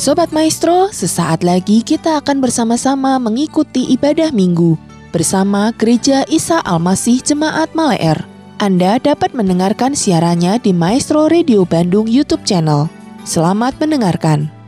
Sobat Maestro, sesaat lagi kita akan bersama-sama mengikuti ibadah minggu bersama Gereja Isa Almasih Jemaat Maleer. Anda dapat mendengarkan siarannya di Maestro Radio Bandung YouTube channel. Selamat mendengarkan.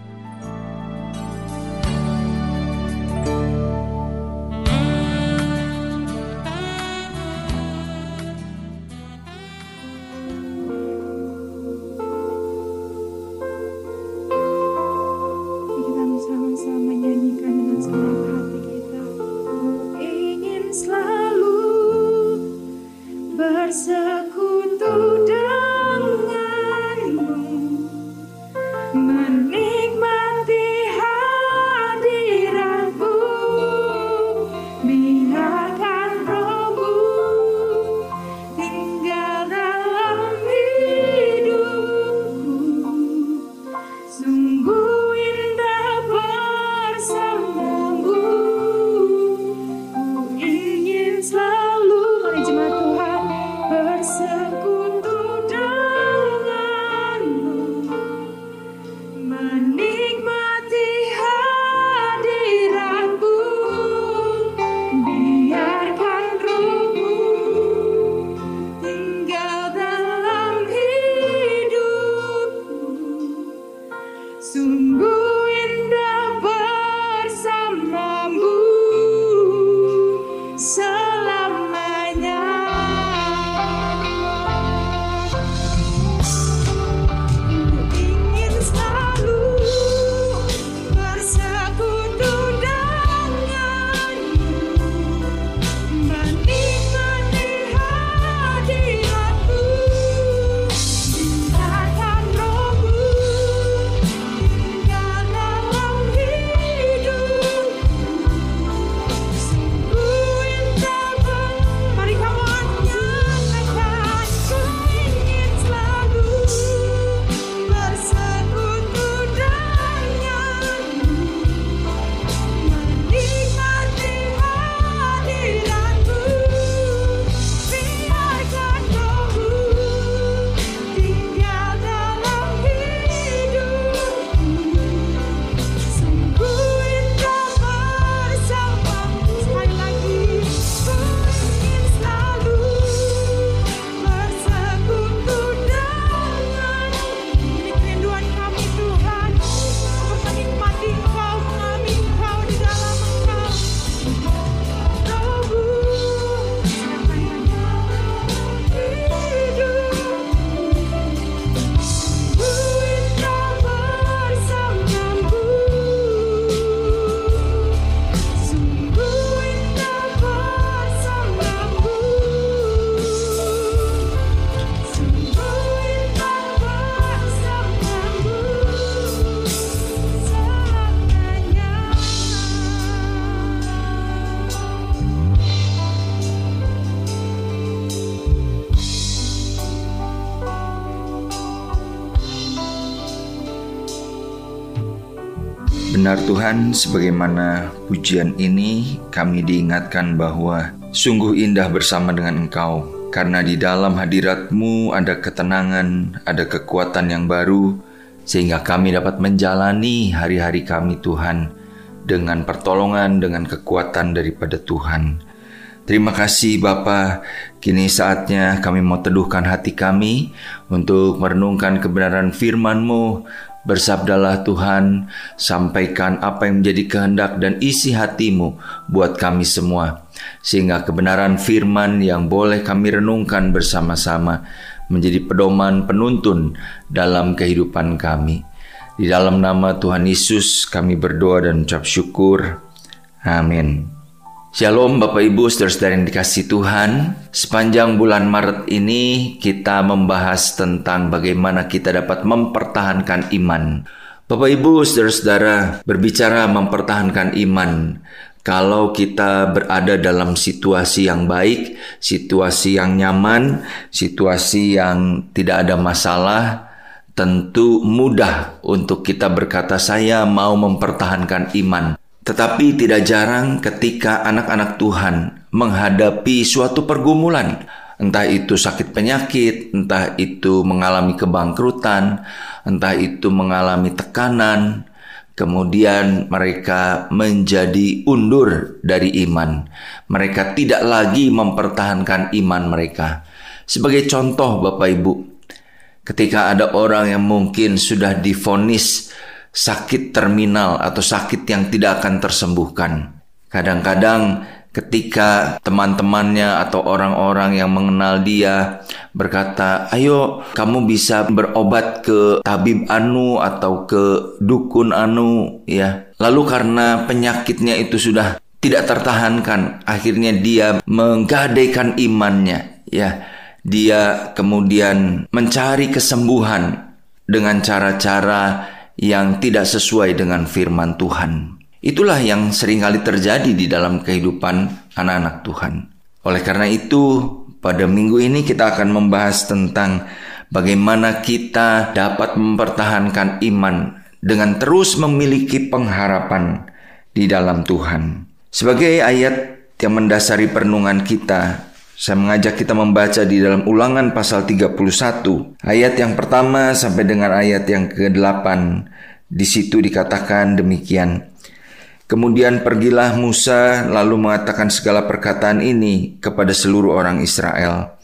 Soon. Benar Tuhan, sebagaimana pujian ini kami diingatkan bahwa sungguh indah bersama dengan Engkau karena di dalam hadiratmu ada ketenangan, ada kekuatan yang baru sehingga kami dapat menjalani hari-hari kami Tuhan dengan pertolongan, dengan kekuatan daripada Tuhan. Terima kasih Bapa. Kini saatnya kami mau teduhkan hati kami untuk merenungkan kebenaran firman-Mu Bersabdalah Tuhan, sampaikan apa yang menjadi kehendak dan isi hatimu buat kami semua. Sehingga kebenaran firman yang boleh kami renungkan bersama-sama menjadi pedoman penuntun dalam kehidupan kami. Di dalam nama Tuhan Yesus kami berdoa dan ucap syukur. Amin. Shalom Bapak Ibu saudara-saudara yang dikasih Tuhan. Sepanjang bulan Maret ini kita membahas tentang bagaimana kita dapat mempertahankan iman. Bapak Ibu saudara-saudara berbicara mempertahankan iman. Kalau kita berada dalam situasi yang baik, situasi yang nyaman, situasi yang tidak ada masalah Tentu mudah untuk kita berkata saya mau mempertahankan iman tetapi tidak jarang ketika anak-anak Tuhan menghadapi suatu pergumulan, entah itu sakit penyakit, entah itu mengalami kebangkrutan, entah itu mengalami tekanan, Kemudian mereka menjadi undur dari iman. Mereka tidak lagi mempertahankan iman mereka. Sebagai contoh Bapak Ibu, ketika ada orang yang mungkin sudah difonis sakit terminal atau sakit yang tidak akan tersembuhkan. Kadang-kadang ketika teman-temannya atau orang-orang yang mengenal dia berkata, "Ayo, kamu bisa berobat ke tabib anu atau ke dukun anu ya." Lalu karena penyakitnya itu sudah tidak tertahankan, akhirnya dia menggadaikan imannya ya. Dia kemudian mencari kesembuhan dengan cara-cara yang tidak sesuai dengan firman Tuhan. Itulah yang sering kali terjadi di dalam kehidupan anak-anak Tuhan. Oleh karena itu, pada minggu ini kita akan membahas tentang bagaimana kita dapat mempertahankan iman dengan terus memiliki pengharapan di dalam Tuhan. Sebagai ayat yang mendasari perenungan kita, saya mengajak kita membaca di dalam ulangan pasal 31, ayat yang pertama sampai dengan ayat yang ke-8. Di situ dikatakan demikian. Kemudian pergilah Musa lalu mengatakan segala perkataan ini kepada seluruh orang Israel.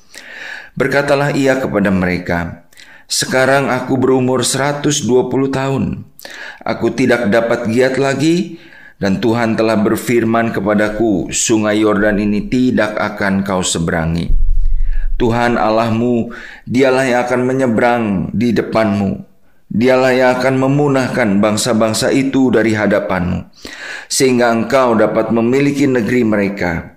Berkatalah ia kepada mereka, Sekarang aku berumur 120 tahun. Aku tidak dapat giat lagi dan Tuhan telah berfirman kepadaku, sungai Yordan ini tidak akan kau seberangi. Tuhan Allahmu, dialah yang akan menyeberang di depanmu Dialah yang akan memunahkan bangsa-bangsa itu dari hadapanmu, sehingga engkau dapat memiliki negeri mereka.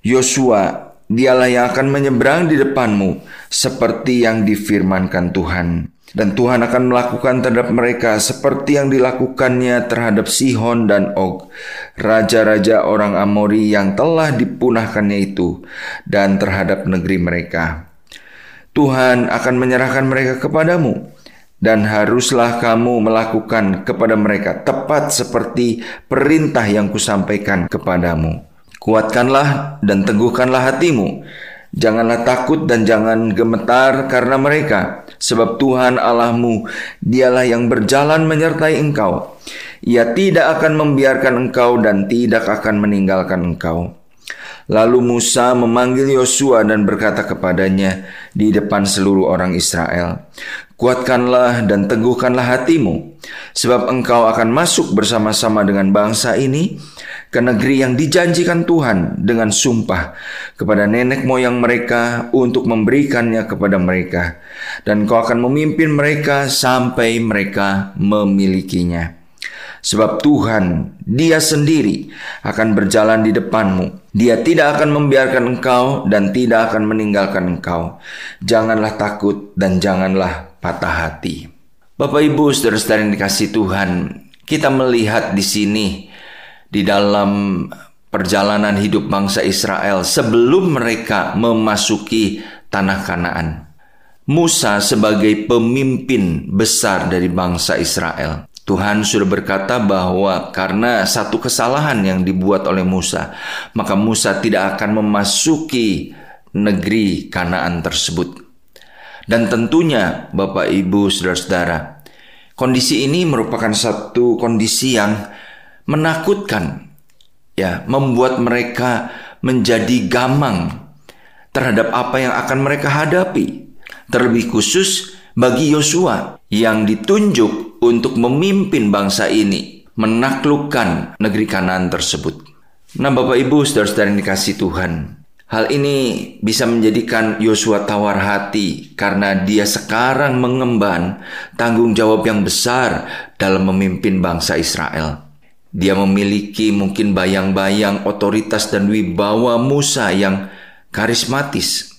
Yosua, dialah yang akan menyeberang di depanmu, seperti yang difirmankan Tuhan. Dan Tuhan akan melakukan terhadap mereka seperti yang dilakukannya terhadap Sihon dan Og, raja-raja orang Amori yang telah dipunahkannya itu, dan terhadap negeri mereka. Tuhan akan menyerahkan mereka kepadamu, dan haruslah kamu melakukan kepada mereka tepat seperti perintah yang kusampaikan kepadamu. Kuatkanlah dan teguhkanlah hatimu. Janganlah takut dan jangan gemetar karena mereka, sebab Tuhan Allahmu dialah yang berjalan menyertai engkau. Ia tidak akan membiarkan engkau dan tidak akan meninggalkan engkau. Lalu Musa memanggil Yosua dan berkata kepadanya di depan seluruh orang Israel, Kuatkanlah dan teguhkanlah hatimu, sebab engkau akan masuk bersama-sama dengan bangsa ini ke negeri yang dijanjikan Tuhan dengan sumpah kepada nenek moyang mereka untuk memberikannya kepada mereka, dan kau akan memimpin mereka sampai mereka memilikinya. Sebab Tuhan, Dia sendiri akan berjalan di depanmu. Dia tidak akan membiarkan engkau dan tidak akan meninggalkan engkau. Janganlah takut dan janganlah patah hati. Bapak Ibu, saudara-saudara yang dikasih Tuhan, kita melihat di sini di dalam perjalanan hidup bangsa Israel sebelum mereka memasuki tanah Kanaan. Musa sebagai pemimpin besar dari bangsa Israel. Tuhan sudah berkata bahwa karena satu kesalahan yang dibuat oleh Musa, maka Musa tidak akan memasuki negeri Kanaan tersebut. Dan tentunya Bapak Ibu Saudara-saudara, kondisi ini merupakan satu kondisi yang menakutkan ya, membuat mereka menjadi gamang terhadap apa yang akan mereka hadapi. Terlebih khusus bagi Yosua yang ditunjuk untuk memimpin bangsa ini menaklukkan negeri Kanan tersebut. Nah, Bapak Ibu, saudara-saudara yang dikasih Tuhan, hal ini bisa menjadikan Yosua tawar hati karena dia sekarang mengemban tanggung jawab yang besar dalam memimpin bangsa Israel. Dia memiliki mungkin bayang-bayang otoritas dan wibawa Musa yang karismatis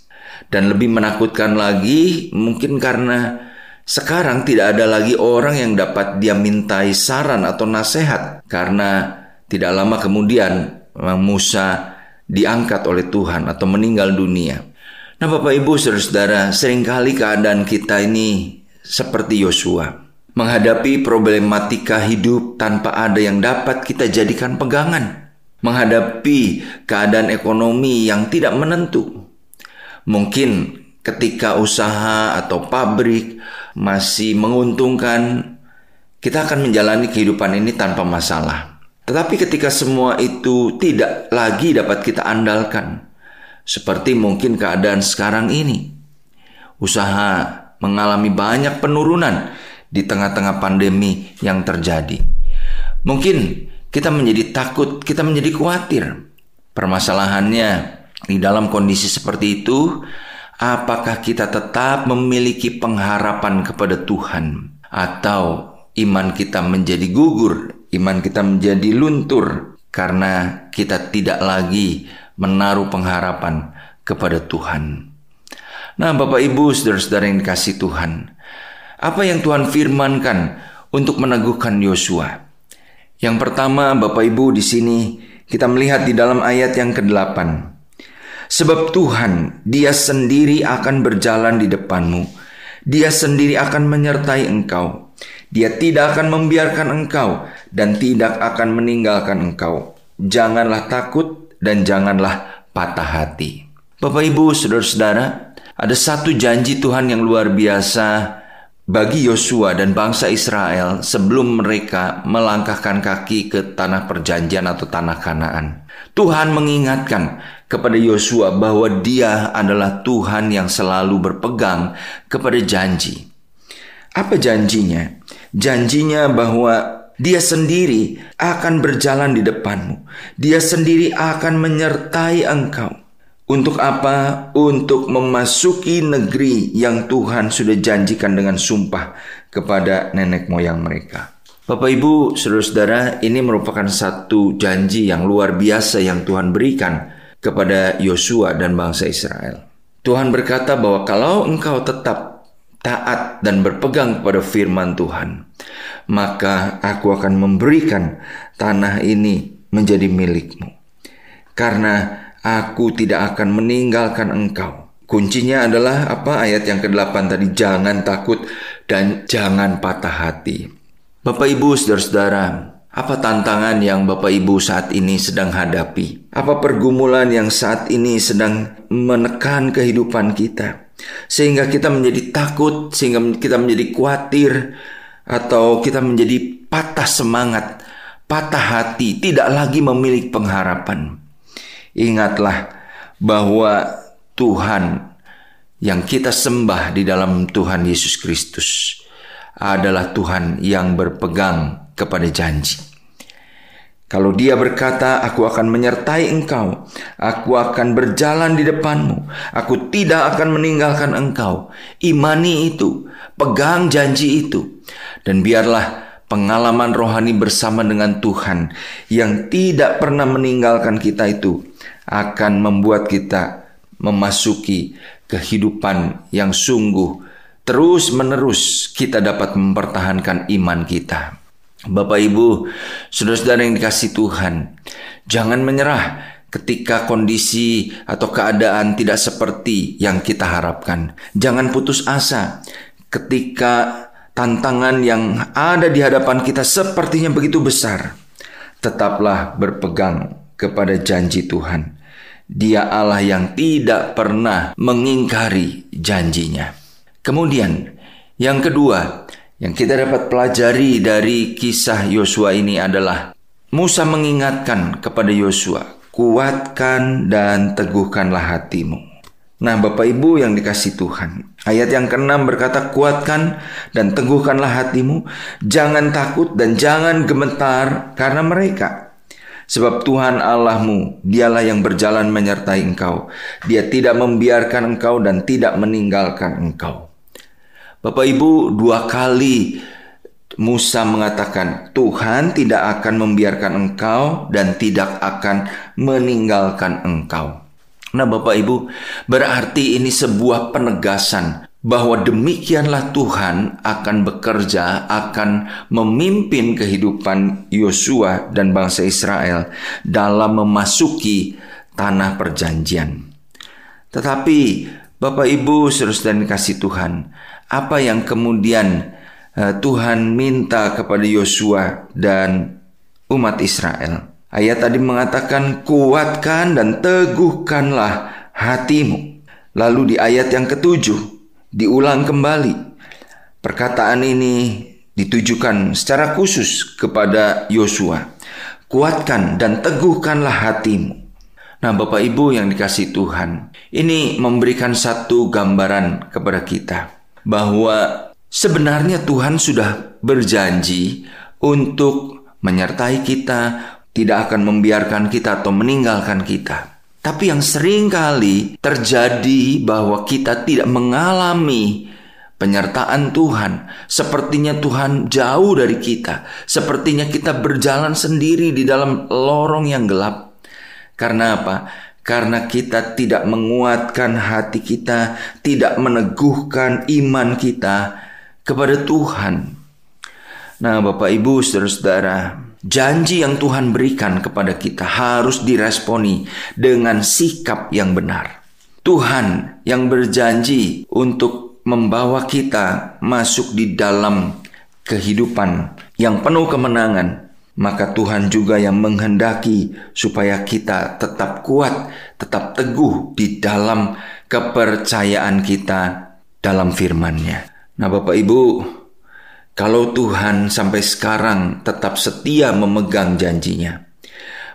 dan lebih menakutkan lagi mungkin karena sekarang tidak ada lagi orang yang dapat dia mintai saran atau nasihat karena tidak lama kemudian Musa diangkat oleh Tuhan atau meninggal dunia. Nah Bapak Ibu saudara-saudara sering kali keadaan kita ini seperti Yosua. Menghadapi problematika hidup tanpa ada yang dapat kita jadikan pegangan. Menghadapi keadaan ekonomi yang tidak menentu Mungkin ketika usaha atau pabrik masih menguntungkan, kita akan menjalani kehidupan ini tanpa masalah. Tetapi ketika semua itu tidak lagi dapat kita andalkan, seperti mungkin keadaan sekarang ini, usaha mengalami banyak penurunan di tengah-tengah pandemi yang terjadi. Mungkin kita menjadi takut, kita menjadi khawatir. Permasalahannya di dalam kondisi seperti itu, apakah kita tetap memiliki pengharapan kepada Tuhan atau iman kita menjadi gugur iman kita menjadi luntur karena kita tidak lagi menaruh pengharapan kepada Tuhan. Nah, Bapak Ibu, saudara-saudara yang dikasih Tuhan, apa yang Tuhan firmankan untuk meneguhkan Yosua? Yang pertama, Bapak Ibu, di sini kita melihat di dalam ayat yang ke-8. Sebab Tuhan, Dia sendiri akan berjalan di depanmu. Dia sendiri akan menyertai engkau. Dia tidak akan membiarkan engkau dan tidak akan meninggalkan engkau. Janganlah takut dan janganlah patah hati. Bapak Ibu, saudara-saudara, ada satu janji Tuhan yang luar biasa bagi Yosua dan bangsa Israel sebelum mereka melangkahkan kaki ke tanah perjanjian atau tanah Kanaan. Tuhan mengingatkan kepada Yosua bahwa dia adalah Tuhan yang selalu berpegang kepada janji. Apa janjinya? janjinya bahwa dia sendiri akan berjalan di depanmu. Dia sendiri akan menyertai engkau. Untuk apa? Untuk memasuki negeri yang Tuhan sudah janjikan dengan sumpah kepada nenek moyang mereka. Bapak Ibu, saudara-saudara, ini merupakan satu janji yang luar biasa yang Tuhan berikan kepada Yosua dan bangsa Israel. Tuhan berkata bahwa kalau engkau tetap taat dan berpegang kepada firman Tuhan, maka aku akan memberikan tanah ini menjadi milikmu. Karena aku tidak akan meninggalkan engkau. Kuncinya adalah apa ayat yang ke-8 tadi jangan takut dan jangan patah hati. Bapak Ibu Saudara-saudara, apa tantangan yang Bapak Ibu saat ini sedang hadapi? Apa pergumulan yang saat ini sedang menekan kehidupan kita? Sehingga kita menjadi takut, sehingga kita menjadi khawatir, atau kita menjadi patah semangat, patah hati, tidak lagi memiliki pengharapan. Ingatlah bahwa Tuhan yang kita sembah di dalam Tuhan Yesus Kristus adalah Tuhan yang berpegang kepada janji. Kalau dia berkata, "Aku akan menyertai engkau, aku akan berjalan di depanmu, aku tidak akan meninggalkan engkau." Imani itu, pegang janji itu, dan biarlah pengalaman rohani bersama dengan Tuhan yang tidak pernah meninggalkan kita itu akan membuat kita memasuki kehidupan yang sungguh terus-menerus kita dapat mempertahankan iman kita. Bapak Ibu, saudara-saudara yang dikasih Tuhan, jangan menyerah ketika kondisi atau keadaan tidak seperti yang kita harapkan. Jangan putus asa ketika tantangan yang ada di hadapan kita sepertinya begitu besar. Tetaplah berpegang kepada janji Tuhan. Dia Allah yang tidak pernah mengingkari janjinya. Kemudian, yang kedua, yang kita dapat pelajari dari kisah Yosua ini adalah Musa mengingatkan kepada Yosua, "Kuatkan dan teguhkanlah hatimu." Nah, Bapak Ibu yang dikasih Tuhan, ayat yang keenam berkata, "Kuatkan dan teguhkanlah hatimu, jangan takut dan jangan gemetar karena mereka." Sebab Tuhan Allahmu, dialah yang berjalan menyertai engkau. Dia tidak membiarkan engkau dan tidak meninggalkan engkau. Bapak Ibu, dua kali Musa mengatakan, "Tuhan tidak akan membiarkan engkau dan tidak akan meninggalkan engkau." Nah, Bapak Ibu, berarti ini sebuah penegasan bahwa demikianlah Tuhan akan bekerja, akan memimpin kehidupan Yosua dan bangsa Israel dalam memasuki tanah perjanjian. Tetapi Bapak Ibu, saudara dan kasih Tuhan, apa yang kemudian uh, Tuhan minta kepada Yosua dan umat Israel. Ayat tadi mengatakan kuatkan dan teguhkanlah hatimu. Lalu di ayat yang ketujuh diulang kembali. Perkataan ini ditujukan secara khusus kepada Yosua. Kuatkan dan teguhkanlah hatimu. Nah, Bapak Ibu yang dikasih Tuhan, ini memberikan satu gambaran kepada kita bahwa sebenarnya Tuhan sudah berjanji untuk menyertai kita, tidak akan membiarkan kita atau meninggalkan kita. Tapi yang sering kali terjadi bahwa kita tidak mengalami penyertaan Tuhan. Sepertinya Tuhan jauh dari kita. Sepertinya kita berjalan sendiri di dalam lorong yang gelap. Karena apa? Karena kita tidak menguatkan hati kita, tidak meneguhkan iman kita kepada Tuhan. Nah, Bapak Ibu, saudara-saudara, janji yang Tuhan berikan kepada kita harus diresponi dengan sikap yang benar. Tuhan yang berjanji untuk membawa kita masuk di dalam kehidupan yang penuh kemenangan, maka Tuhan juga yang menghendaki supaya kita tetap kuat, tetap teguh di dalam kepercayaan kita dalam firman-Nya. Nah, Bapak Ibu, kalau Tuhan sampai sekarang tetap setia memegang janjinya,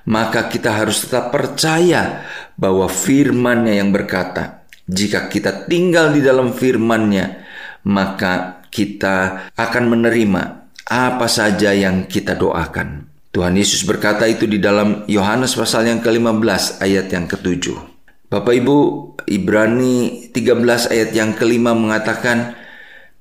maka kita harus tetap percaya bahwa firman-Nya yang berkata, jika kita tinggal di dalam firman-Nya, maka kita akan menerima apa saja yang kita doakan. Tuhan Yesus berkata itu di dalam Yohanes pasal yang ke-15 ayat yang ke-7. Bapak Ibu, Ibrani 13 ayat yang kelima mengatakan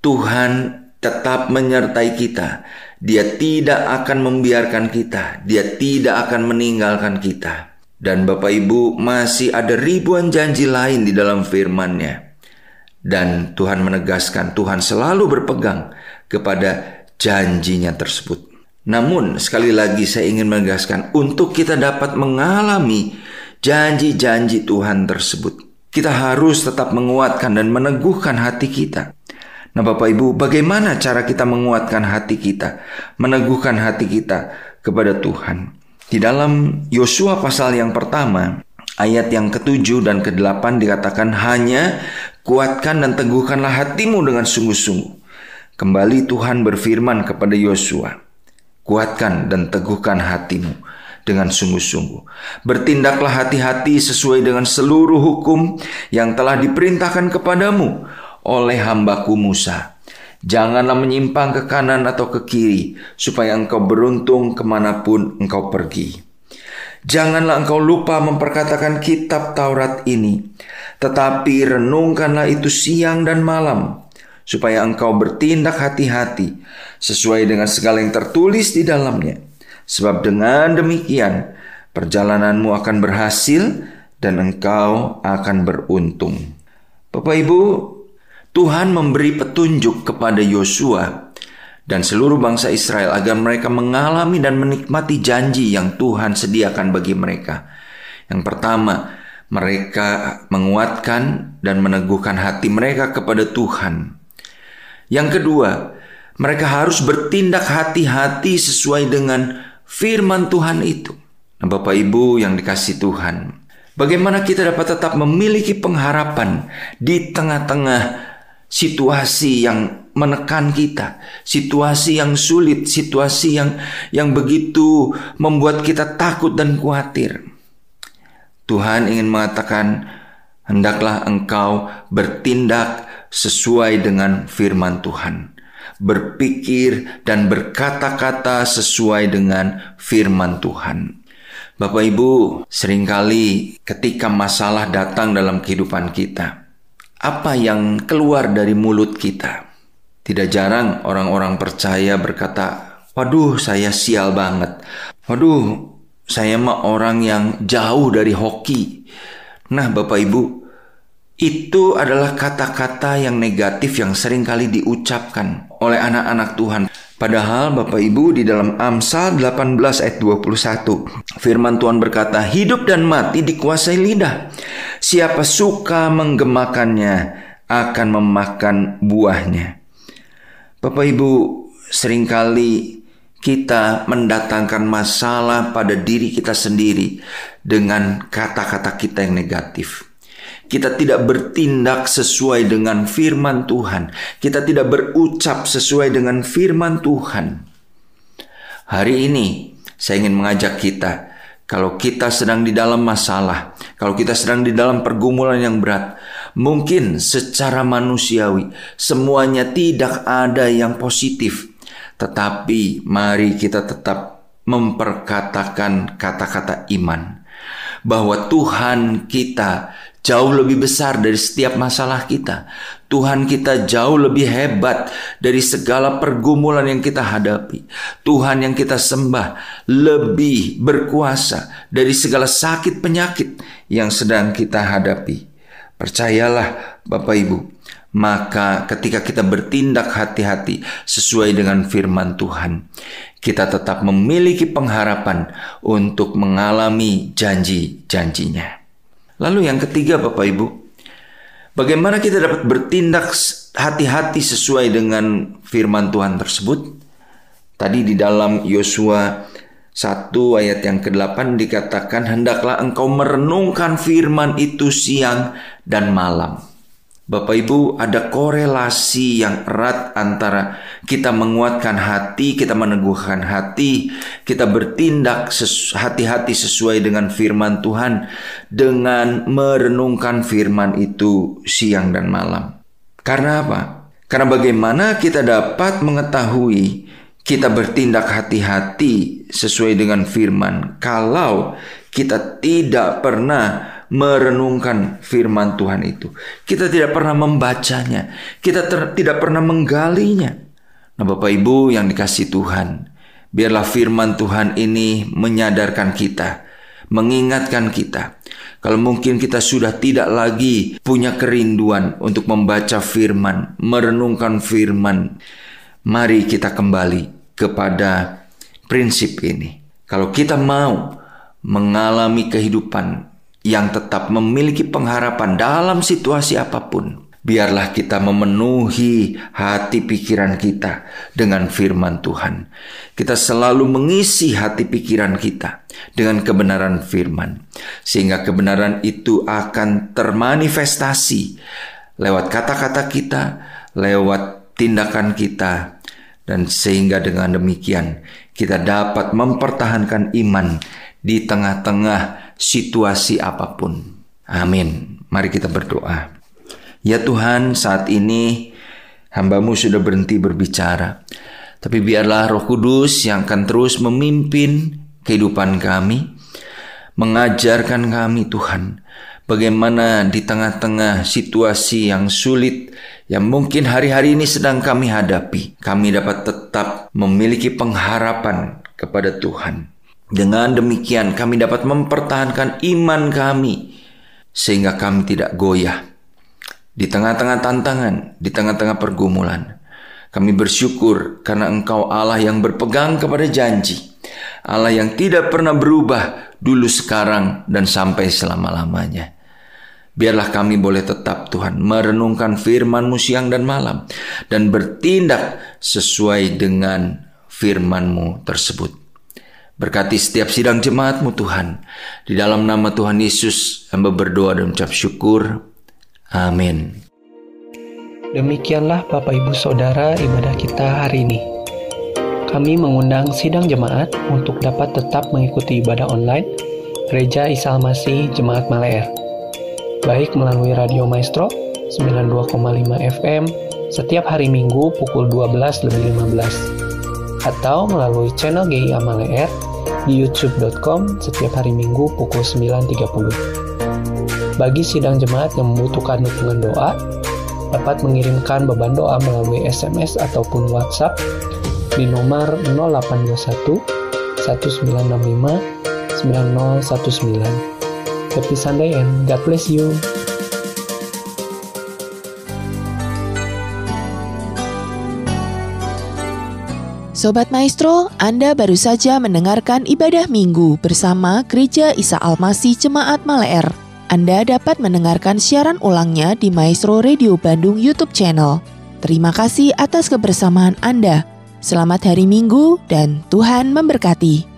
Tuhan tetap menyertai kita. Dia tidak akan membiarkan kita. Dia tidak akan meninggalkan kita. Dan Bapak Ibu masih ada ribuan janji lain di dalam firman-Nya. Dan Tuhan menegaskan Tuhan selalu berpegang kepada janjinya tersebut. Namun sekali lagi saya ingin menegaskan untuk kita dapat mengalami janji-janji Tuhan tersebut. Kita harus tetap menguatkan dan meneguhkan hati kita. Nah Bapak Ibu bagaimana cara kita menguatkan hati kita, meneguhkan hati kita kepada Tuhan? Di dalam Yosua pasal yang pertama, ayat yang ketujuh dan kedelapan dikatakan hanya kuatkan dan teguhkanlah hatimu dengan sungguh-sungguh. Kembali Tuhan berfirman kepada Yosua, kuatkan dan teguhkan hatimu dengan sungguh-sungguh. Bertindaklah hati-hati sesuai dengan seluruh hukum yang telah diperintahkan kepadamu oleh hambaku Musa Janganlah menyimpang ke kanan atau ke kiri, supaya engkau beruntung ke mana pun engkau pergi. Janganlah engkau lupa memperkatakan kitab Taurat ini, tetapi renungkanlah itu siang dan malam, supaya engkau bertindak hati-hati sesuai dengan segala yang tertulis di dalamnya. Sebab dengan demikian perjalananmu akan berhasil dan engkau akan beruntung. Bapak Ibu, Tuhan memberi petunjuk kepada Yosua dan seluruh bangsa Israel agar mereka mengalami dan menikmati janji yang Tuhan sediakan bagi mereka. Yang pertama, mereka menguatkan dan meneguhkan hati mereka kepada Tuhan. Yang kedua, mereka harus bertindak hati-hati sesuai dengan firman Tuhan itu. Nah, Bapak Ibu yang dikasih Tuhan, bagaimana kita dapat tetap memiliki pengharapan di tengah-tengah situasi yang menekan kita, situasi yang sulit, situasi yang yang begitu membuat kita takut dan khawatir. Tuhan ingin mengatakan, hendaklah engkau bertindak sesuai dengan firman Tuhan, berpikir dan berkata-kata sesuai dengan firman Tuhan. Bapak Ibu, sering kali ketika masalah datang dalam kehidupan kita, apa yang keluar dari mulut kita. Tidak jarang orang-orang percaya berkata, "Waduh, saya sial banget. Waduh, saya mah orang yang jauh dari hoki." Nah, Bapak Ibu, itu adalah kata-kata yang negatif yang sering kali diucapkan oleh anak-anak Tuhan. Padahal Bapak Ibu di dalam Amsal 18 ayat 21 firman Tuhan berkata hidup dan mati dikuasai lidah. Siapa suka menggemakannya akan memakan buahnya. Bapak Ibu sering kali kita mendatangkan masalah pada diri kita sendiri dengan kata-kata kita yang negatif. Kita tidak bertindak sesuai dengan firman Tuhan, kita tidak berucap sesuai dengan firman Tuhan. Hari ini saya ingin mengajak kita, kalau kita sedang di dalam masalah, kalau kita sedang di dalam pergumulan yang berat, mungkin secara manusiawi semuanya tidak ada yang positif, tetapi mari kita tetap memperkatakan kata-kata iman bahwa Tuhan kita jauh lebih besar dari setiap masalah kita. Tuhan kita jauh lebih hebat dari segala pergumulan yang kita hadapi. Tuhan yang kita sembah lebih berkuasa dari segala sakit penyakit yang sedang kita hadapi. Percayalah Bapak Ibu, maka ketika kita bertindak hati-hati sesuai dengan firman Tuhan, kita tetap memiliki pengharapan untuk mengalami janji-janjinya. Lalu yang ketiga Bapak Ibu, bagaimana kita dapat bertindak hati-hati sesuai dengan firman Tuhan tersebut? Tadi di dalam Yosua 1 ayat yang ke-8 dikatakan hendaklah engkau merenungkan firman itu siang dan malam Bapak Ibu, ada korelasi yang erat antara kita menguatkan hati, kita meneguhkan hati, kita bertindak hati-hati sesuai dengan firman Tuhan dengan merenungkan firman itu siang dan malam. Karena apa? Karena bagaimana kita dapat mengetahui kita bertindak hati-hati sesuai dengan firman kalau kita tidak pernah merenungkan firman Tuhan itu. Kita tidak pernah membacanya, kita ter, tidak pernah menggalinya. Nah, Bapak Ibu yang dikasih Tuhan, biarlah firman Tuhan ini menyadarkan kita, mengingatkan kita. Kalau mungkin kita sudah tidak lagi punya kerinduan untuk membaca firman, merenungkan firman, mari kita kembali kepada prinsip ini. Kalau kita mau mengalami kehidupan yang tetap memiliki pengharapan dalam situasi apa pun. Biarlah kita memenuhi hati pikiran kita dengan firman Tuhan. Kita selalu mengisi hati pikiran kita dengan kebenaran firman, sehingga kebenaran itu akan termanifestasi lewat kata-kata kita, lewat tindakan kita, dan sehingga dengan demikian kita dapat mempertahankan iman di tengah-tengah situasi apa pun. Amin. Mari kita berdoa. Ya Tuhan, saat ini hambamu sudah berhenti berbicara. Tapi biarlah roh kudus yang akan terus memimpin kehidupan kami. Mengajarkan kami Tuhan. Bagaimana di tengah-tengah situasi yang sulit yang mungkin hari-hari ini sedang kami hadapi. Kami dapat tetap memiliki pengharapan kepada Tuhan. Dengan demikian kami dapat mempertahankan iman kami sehingga kami tidak goyah di tengah-tengah tantangan, di tengah-tengah pergumulan. Kami bersyukur karena Engkau Allah yang berpegang kepada janji. Allah yang tidak pernah berubah dulu sekarang dan sampai selama-lamanya. Biarlah kami boleh tetap Tuhan merenungkan firman-Mu siang dan malam dan bertindak sesuai dengan firman-Mu tersebut. Berkati setiap sidang jemaatmu Tuhan. Di dalam nama Tuhan Yesus, hamba berdoa dan ucap syukur. Amin. Demikianlah Bapak Ibu Saudara ibadah kita hari ini. Kami mengundang sidang jemaat untuk dapat tetap mengikuti ibadah online Gereja Isa Masih Jemaat Maleer. Baik melalui Radio Maestro 92,5 FM setiap hari Minggu pukul 12 lebih 15 atau melalui channel GIA Maleer di youtube.com setiap hari Minggu pukul 9.30. Bagi sidang jemaat yang membutuhkan dukungan doa, dapat mengirimkan beban doa melalui SMS ataupun WhatsApp di nomor 0821 1965 9019. Happy Sunday and God bless you. Sobat Maestro, Anda baru saja mendengarkan ibadah minggu bersama Gereja Isa Almasi Jemaat Maleer. Anda dapat mendengarkan siaran ulangnya di Maestro Radio Bandung YouTube channel. Terima kasih atas kebersamaan Anda. Selamat hari Minggu dan Tuhan memberkati.